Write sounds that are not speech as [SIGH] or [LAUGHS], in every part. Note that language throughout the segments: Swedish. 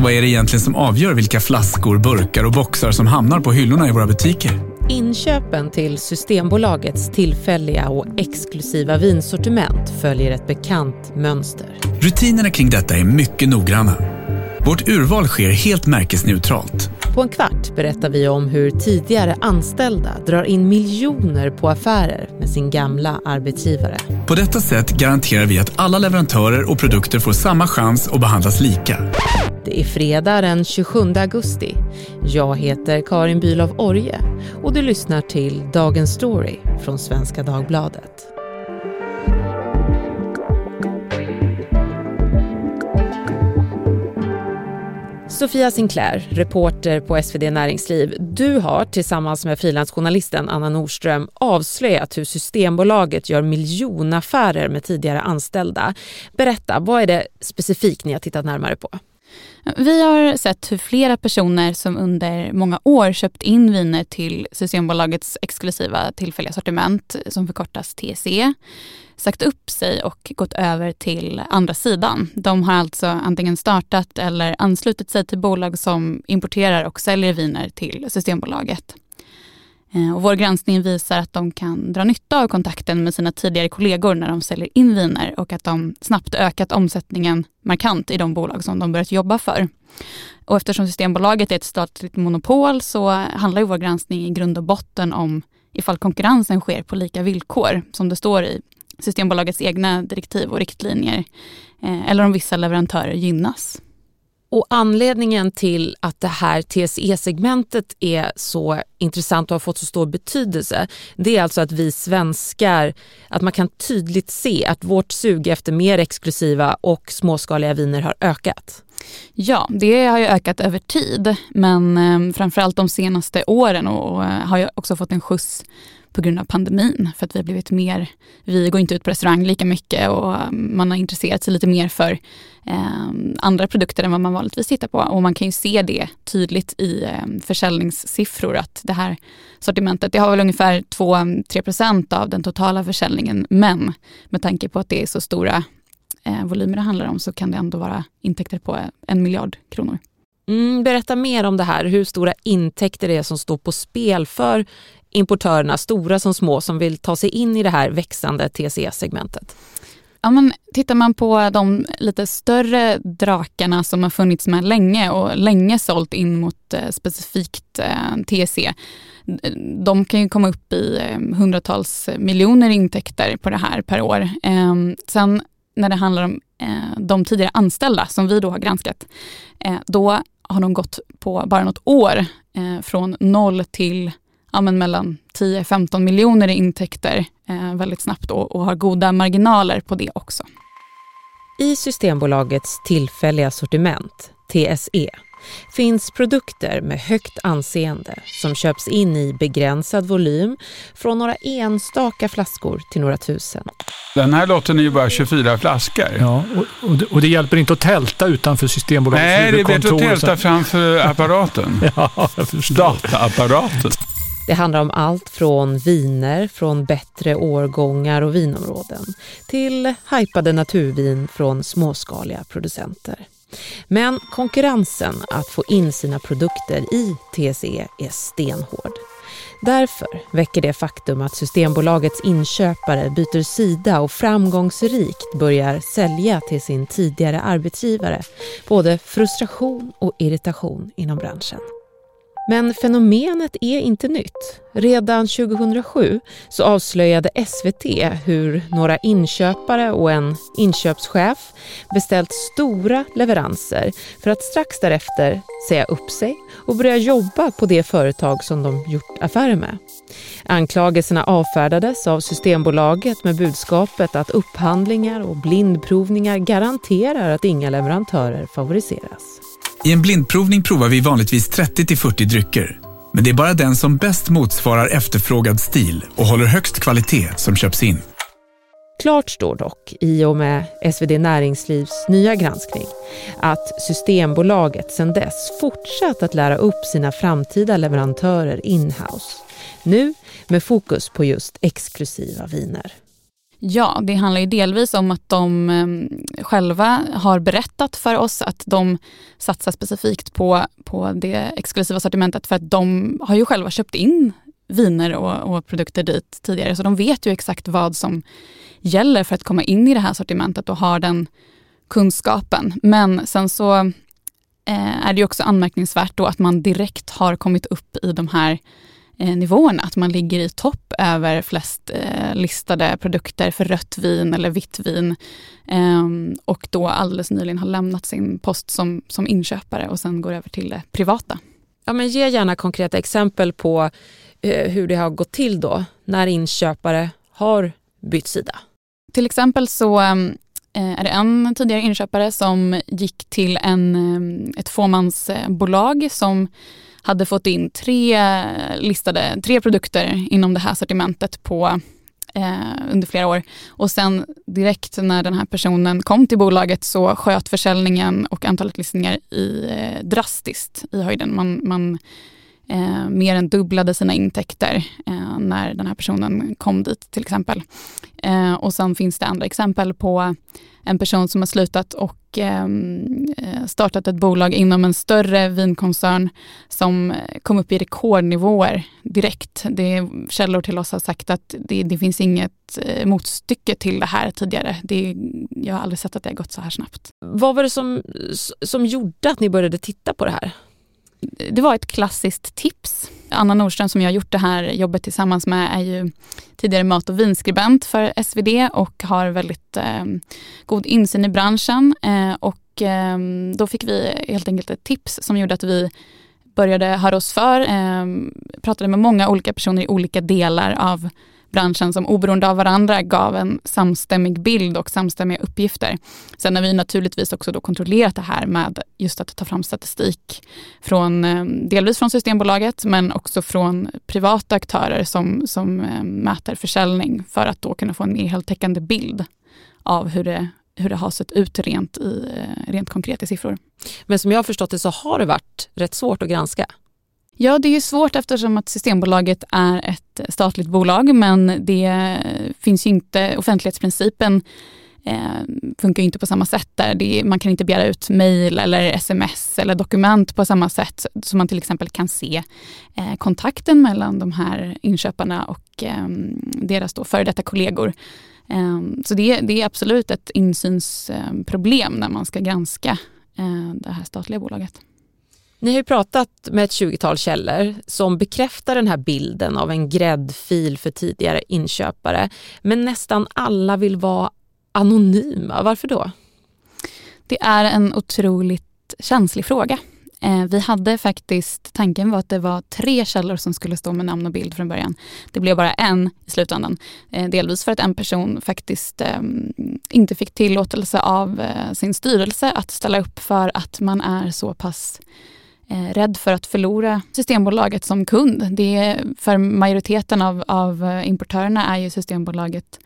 Och vad är det egentligen som avgör vilka flaskor, burkar och boxar som hamnar på hyllorna i våra butiker? Inköpen till Systembolagets tillfälliga och exklusiva vinsortiment följer ett bekant mönster. Rutinerna kring detta är mycket noggranna. Vårt urval sker helt märkesneutralt. På en kvart berättar vi om hur tidigare anställda drar in miljoner på affärer med sin gamla arbetsgivare. På detta sätt garanterar vi att alla leverantörer och produkter får samma chans och behandlas lika. Det är fredag den 27 augusti. Jag heter Karin Bülow Orje och du lyssnar till Dagens Story från Svenska Dagbladet. Sofia Sinclair, reporter på SvD Näringsliv. Du har tillsammans med frilansjournalisten Anna Nordström avslöjat hur Systembolaget gör miljonaffärer med tidigare anställda. Berätta, vad är det specifikt ni har tittat närmare på? Vi har sett hur flera personer som under många år köpt in viner till Systembolagets exklusiva tillfälliga sortiment som förkortas TSE sagt upp sig och gått över till andra sidan. De har alltså antingen startat eller anslutit sig till bolag som importerar och säljer viner till Systembolaget. Eh, och vår granskning visar att de kan dra nytta av kontakten med sina tidigare kollegor när de säljer in viner och att de snabbt ökat omsättningen markant i de bolag som de börjat jobba för. Och eftersom Systembolaget är ett statligt monopol så handlar ju vår granskning i grund och botten om ifall konkurrensen sker på lika villkor som det står i Systembolagets egna direktiv och riktlinjer eh, eller om vissa leverantörer gynnas. Och anledningen till att det här TSE-segmentet är så intressant och har fått så stor betydelse, det är alltså att vi svenskar, att man kan tydligt se att vårt sug efter mer exklusiva och småskaliga viner har ökat. Ja, det har ju ökat över tid, men eh, framförallt de senaste åren och, eh, har ju också fått en skjuts på grund av pandemin. För att vi har blivit mer, vi går inte ut på restaurang lika mycket och man har intresserat sig lite mer för eh, andra produkter än vad man vanligtvis tittar på. Och man kan ju se det tydligt i eh, försäljningssiffror att det här sortimentet, det har väl ungefär 2-3% av den totala försäljningen. Men med tanke på att det är så stora eh, volymer det handlar om så kan det ändå vara intäkter på en miljard kronor. Mm, berätta mer om det här, hur stora intäkter det är som står på spel för importörerna, stora som små, som vill ta sig in i det här växande TCE-segmentet? Ja, men tittar man på de lite större drakarna som har funnits med länge och länge sålt in mot eh, specifikt eh, TC. TSE. Eh, de kan ju komma upp i hundratals miljoner intäkter på det här per år. Ehm, sen när det handlar om de tidigare anställda som vi då har granskat, då har de gått på bara något år från noll till ja, men mellan 10-15 miljoner i intäkter eh, väldigt snabbt och, och har goda marginaler på det också. I Systembolagets tillfälliga sortiment, TSE, finns produkter med högt anseende som köps in i begränsad volym från några enstaka flaskor till några tusen. Den här lotten är ju bara 24 flaskor. Ja, och, och, det, och det hjälper inte att tälta utanför Systembolagets Nej, det är bättre att tälta framför [LAUGHS] apparaten. ja, jag förstår. Dataapparaten. Det handlar om allt från viner från bättre årgångar och vinområden till hypade naturvin från småskaliga producenter. Men konkurrensen att få in sina produkter i TSE är stenhård. Därför väcker det faktum att Systembolagets inköpare byter sida och framgångsrikt börjar sälja till sin tidigare arbetsgivare både frustration och irritation inom branschen. Men fenomenet är inte nytt. Redan 2007 så avslöjade SVT hur några inköpare och en inköpschef beställt stora leveranser för att strax därefter säga upp sig och börja jobba på det företag som de gjort affärer med. Anklagelserna avfärdades av Systembolaget med budskapet att upphandlingar och blindprovningar garanterar att inga leverantörer favoriseras. I en blindprovning provar vi vanligtvis 30-40 drycker. Men det är bara den som bäst motsvarar efterfrågad stil och håller högst kvalitet som köps in. Klart står dock, i och med SvD Näringslivs nya granskning, att Systembolaget sedan dess fortsatt att lära upp sina framtida leverantörer inhouse. Nu med fokus på just exklusiva viner. Ja, det handlar ju delvis om att de ehm, själva har berättat för oss att de satsar specifikt på, på det exklusiva sortimentet för att de har ju själva köpt in viner och, och, produkter dit tidigare. Så de vet ju exakt vad som gäller för att komma in i det här sortimentet och har den kunskapen. Men sen så eh, är det också anmärkningsvärt då att man direkt har kommit upp i de här nivåerna. Att man ligger i topp över flest eh, listade produkter för rött vin eller vitt vin. Eh, och då alldeles nyligen har lämnat sin post som, som inköpare och sen går över till det privata. Ja, men ge gärna konkreta exempel på eh, hur det har gått till då när inköpare har bytt sida. Till exempel så eh, Eh, är det en tidigare inköpare som gick till en, eh, ett fåmansbolag som hade fått in tre eh, listade, tre produkter inom det här sortimentet på eh, under flera år. Och sen direkt när den här personen kom till bolaget så sköt försäljningen och antalet listningar i, eh, drastiskt i höjden. Man, man eh, mer än dubblade sina intäkter eh, när den här personen kom dit till exempel. Eh, och sen finns det andra exempel på en person som har slutat och ehm, eh, startat ett bolag inom en större vinkoncern som kom upp i rekordnivåer direkt. Det är källor till oss har sagt att det, det finns inget eh, motstycke till det här tidigare. Det, jag har aldrig sett att det har gått så här snabbt. Vad var det som, som gjorde att ni började titta på det här? Det var ett klassiskt tips. Anna Nordström som jag har gjort det här jobbet tillsammans med är ju tidigare mat och vinskribent för SvD och har väldigt eh, god insyn i branschen. Eh, och eh, då fick vi helt enkelt ett tips som gjorde att vi började höra oss för, eh, pratade med många olika personer i olika delar av branschen som oberoende av varandra gav en samstämmig bild och samstämmiga uppgifter. Sen har vi naturligtvis också då kontrollerat det här med just att ta fram statistik från eh, delvis från Systembolaget men också från privata aktörer som, som eh, mäter försäljning för att då kunna få en mer heltäckande bild av hur det, hur det har sett ut rent, i, eh, rent konkret i siffror. Men som jag har förstått det så har det varit rätt svårt att granska. Ja, det är svårt eftersom att Systembolaget är ett statligt bolag men det finns ju inte, offentlighetsprincipen eh, funkar inte på samma sätt där. Det, man kan inte begära ut mejl eller sms eller dokument på samma sätt som man till exempel kan se eh, kontakten mellan de här inköparna och eh, deras då före detta kollegor. Eh, så det, det, är absolut ett insynsproblem eh, när man ska granska eh, det här statliga bolaget. Ni har ju pratat med ett 20-tal källor som bekräftar den här bilden av en gräddfil för tidigare inköpare. Men nästan alla vill vara anonyma. Varför då? Det är en otroligt känslig fråga. Eh, vi hade faktiskt, tanken var att det var tre källor som skulle stå med namn och bild från början. Det blev bara en i slutändan. Eh, delvis för att en person faktiskt ehm, inte fick tillåtelse av eh, sin styrelse att ställa upp för att man är så pass Eh, rädd för att förlora Systembolaget som kund. Det är, för majoriteten av, av eh, importörerna är ju Systembolaget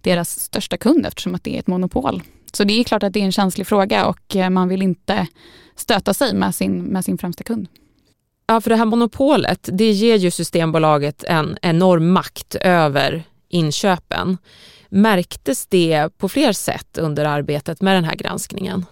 deras största kund eftersom att det är ett monopol. Så det är klart att det är en känslig fråga och eh, man vill inte stöta sig med sin, med sin främsta kund. Ja, för det här monopolet, det ger ju Systembolaget en enorm makt över inköpen. Märktes det på fler sätt under arbetet med den här granskningen?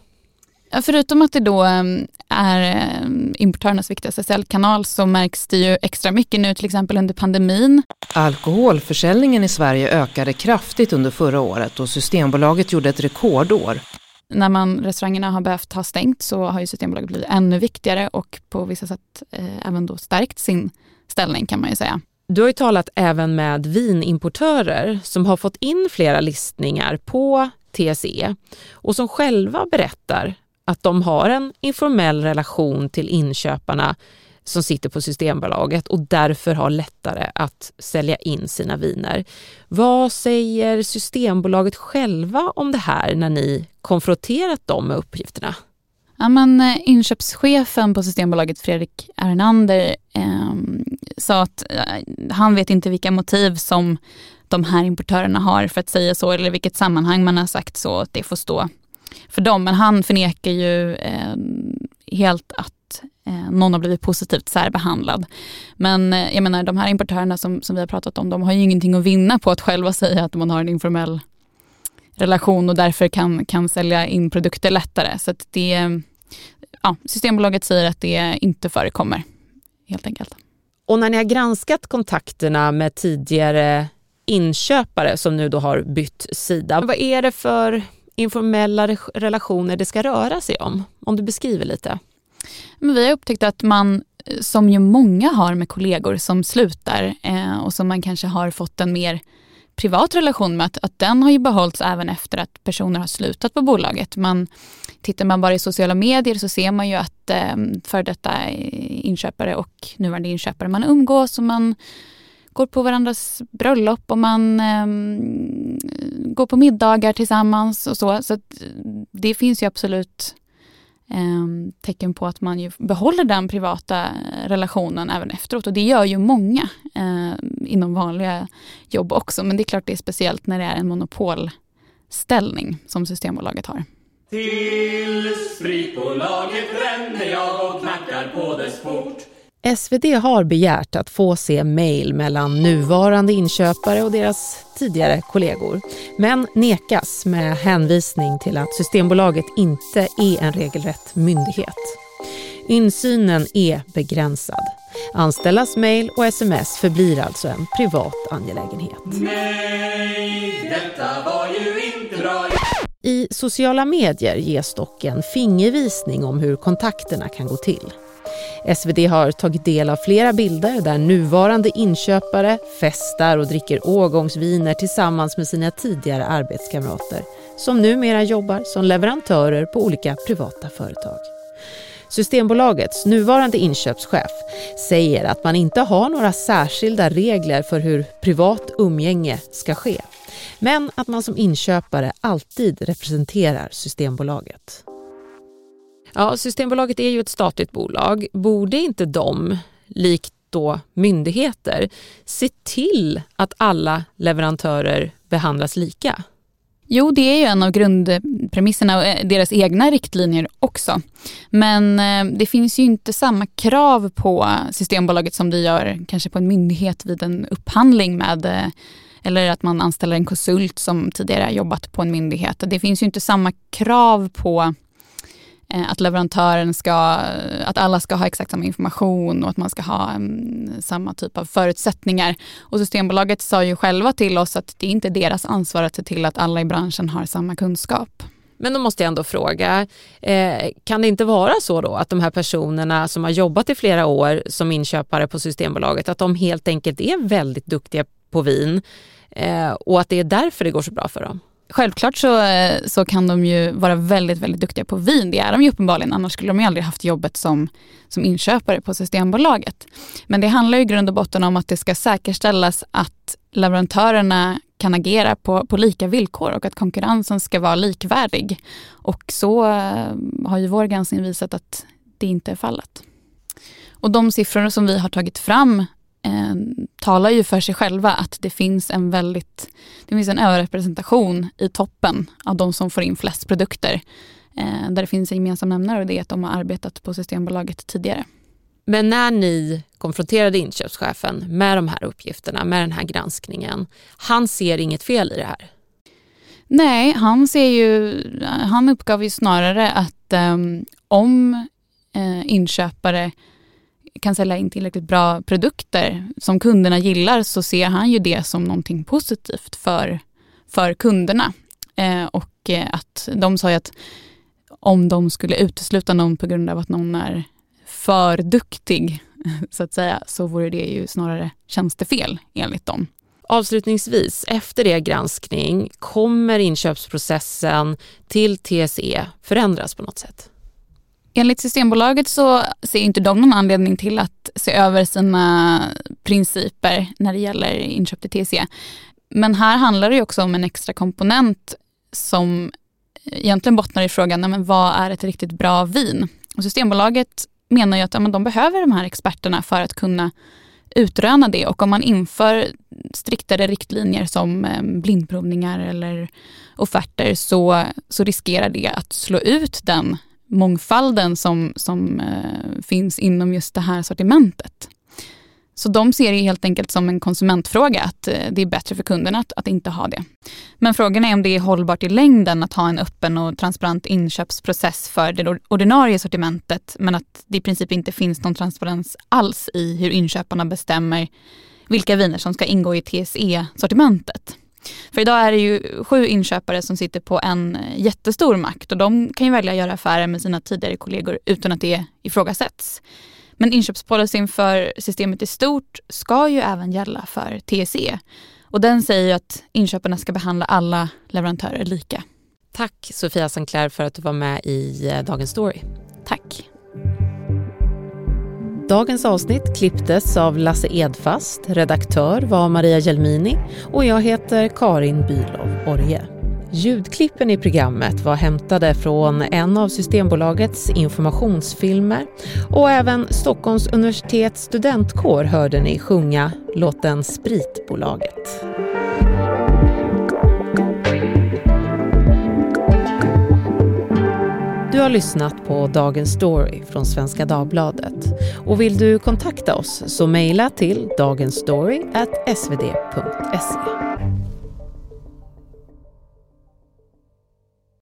Förutom att det då ehm, är ehm, importörernas viktigaste säljkanal så märks det ju extra mycket nu till exempel under pandemin. Alkoholförsäljningen i Sverige ökade kraftigt under förra året och Systembolaget gjorde ett rekordår. När man, restaurangerna har behövt ha stängt så har ju Systembolaget blivit ännu viktigare och på vissa sätt eh, även då stärkt sin ställning kan man ju säga. Du har ju talat även med vinimportörer som har fått in flera listningar på TSE och som själva berättar att de har en informell relation till inköparna som sitter på Systembolaget och därför har lättare att sälja in sina viner. Vad säger Systembolaget själva om det här när ni konfronterat dem med uppgifterna? Ja, men, eh, inköpschefen på Systembolaget, Fredrik Ernander, eh, sa att eh, han vet inte vilka motiv som de här importörerna har för att säga så eller vilket sammanhang man har sagt så. Att det får stå för dem. Men han förnekar ju eh, helt att eh, någon har blivit positivt särbehandlad. Men eh, jag menar de här importörerna som, som vi har pratat om, de har ju ingenting att vinna på att själva [LAUGHS] säga att man har en informell relation och därför kan, kan sälja in produkter lättare. Så att det, ja, Systembolaget säger att det inte förekommer helt enkelt. Och när ni har granskat kontakterna med tidigare inköpare som nu då har bytt sida, vad är det för informella relationer det ska röra sig om? Om du beskriver lite. Men vi har upptäckt att man, eh, som ju många har med kollegor som slutar eh, och som man kanske har fått en mer privat relation med, att, att den har ju behållits även efter att personer har slutat på bolaget. Man, tittar man bara i sociala medier så ser man ju att eh, för detta eh, inköpare och nuvarande inköpare, man umgås och man går på varandras bröllop och man eh, går på middagar tillsammans och så. Så eh, det finns ju absolut eh, tecken på att man ju behåller den privata eh, relationen även efteråt. Och det gör ju många eh, inom vanliga jobb också. Men det är klart det är speciellt när det är en monopolställning som Systembolaget har. Till spritbolaget ränner jag och knackar på dess port SvD har begärt att få se mejl mellan nuvarande inköpare och deras tidigare kollegor, men nekas med hänvisning till att Systembolaget inte är en regelrätt myndighet. Insynen är begränsad. Anställdas mejl och sms förblir alltså en privat angelägenhet. Nej, detta var ju inte bra. I sociala medier ges dock en fingervisning om hur kontakterna kan gå till. SvD har tagit del av flera bilder där nuvarande inköpare festar och dricker årgångsviner tillsammans med sina tidigare arbetskamrater som numera jobbar som leverantörer på olika privata företag. Systembolagets nuvarande inköpschef säger att man inte har några särskilda regler för hur privat umgänge ska ske men att man som inköpare alltid representerar Systembolaget. Ja, Systembolaget är ju ett statligt bolag. Borde inte de, likt då myndigheter, se till att alla leverantörer behandlas lika? Jo, det är ju en av grundpremisserna och eh, deras egna riktlinjer också. Men eh, det finns ju inte samma krav på Systembolaget som det gör kanske på en myndighet vid en upphandling med eh, eller att man anställer en konsult som tidigare jobbat på en myndighet. Det finns ju inte samma krav på Eh, att leverantören ska, att alla ska ha exakt samma information och att man ska ha um, samma typ av förutsättningar. Och Systembolaget sa ju själva till oss att det är inte deras ansvar att se till att alla i branschen har samma kunskap. Men då måste jag ändå fråga, eh, kan det inte vara så då att de här personerna som har jobbat i flera år som inköpare på Systembolaget, att de helt enkelt är väldigt duktiga på vin eh, och att det är därför det går så bra för dem? Självklart så, eh, så kan de ju vara väldigt, väldigt duktiga på vin. Det är de ju uppenbarligen, annars skulle de ju aldrig haft jobbet som, som inköpare på Systembolaget. Men det handlar ju i grund och botten om att det ska säkerställas att leverantörerna kan agera på, på lika villkor och att konkurrensen ska vara likvärdig. Och så eh, har ju vår granskning visat att det inte är fallet. Och de siffror som vi har tagit fram eh, talar ju för sig själva att det finns en väldigt, det finns en överrepresentation i toppen av de som får in flest produkter. Eh, där det finns en gemensam nämnare och det är att de har arbetat på Systembolaget tidigare. Men när ni konfronterade inköpschefen med de här uppgifterna, med den här granskningen, han ser inget fel i det här? Nej, han ser ju, han uppgav ju snarare att um, om uh, inköpare kan sälja in tillräckligt bra produkter som kunderna gillar så ser han ju det som någonting positivt för, för kunderna. Eh, och eh, att de sa ju att om de skulle utesluta någon på grund av att någon är för duktig [LAUGHS] så att säga så vore det ju snarare tjänstefel enligt dem. Avslutningsvis, efter er granskning, kommer inköpsprocessen till TSE förändras på något sätt? Enligt Systembolaget så ser inte de någon anledning till att se över sina principer när det gäller inköp till TC. Men här handlar det också om en extra komponent som egentligen bottnar i frågan, men vad är ett riktigt bra vin? Och Systembolaget menar ju att ja, men de behöver de här experterna för att kunna utröna det och om man inför striktare riktlinjer som eh, blindprovningar eller offerter så, så riskerar det att slå ut den mångfalden som, som eh, finns inom just det här sortimentet. Så de ser det helt enkelt som en konsumentfråga, att eh, det är bättre för kunderna att, att inte ha det. Men frågan är om det är hållbart i längden att ha en öppen och transparent inköpsprocess för det ordinarie sortimentet, men att det i princip inte finns någon transparens alls i hur inköparna bestämmer vilka viner som ska ingå i TSE-sortimentet. För idag är det ju sju inköpare som sitter på en jättestor makt och de kan ju välja att göra affärer med sina tidigare kollegor utan att det ifrågasätts. Men inköpspolicyn för systemet i stort ska ju även gälla för TSE. Och den säger att inköparna ska behandla alla leverantörer lika. Tack Sofia Sancler för att du var med i eh, Dagens Story. Tack. Dagens avsnitt klipptes av Lasse Edfast, redaktör var Maria Gelmini och jag heter Karin Bylov Orje. Ljudklippen i programmet var hämtade från en av Systembolagets informationsfilmer och även Stockholms universitets studentkår hörde ni sjunga låten Spritbolaget. Du har lyssnat på Dagens Story från Svenska Dagbladet. Och vill du kontakta oss så mejla till dagensstory.svd.se.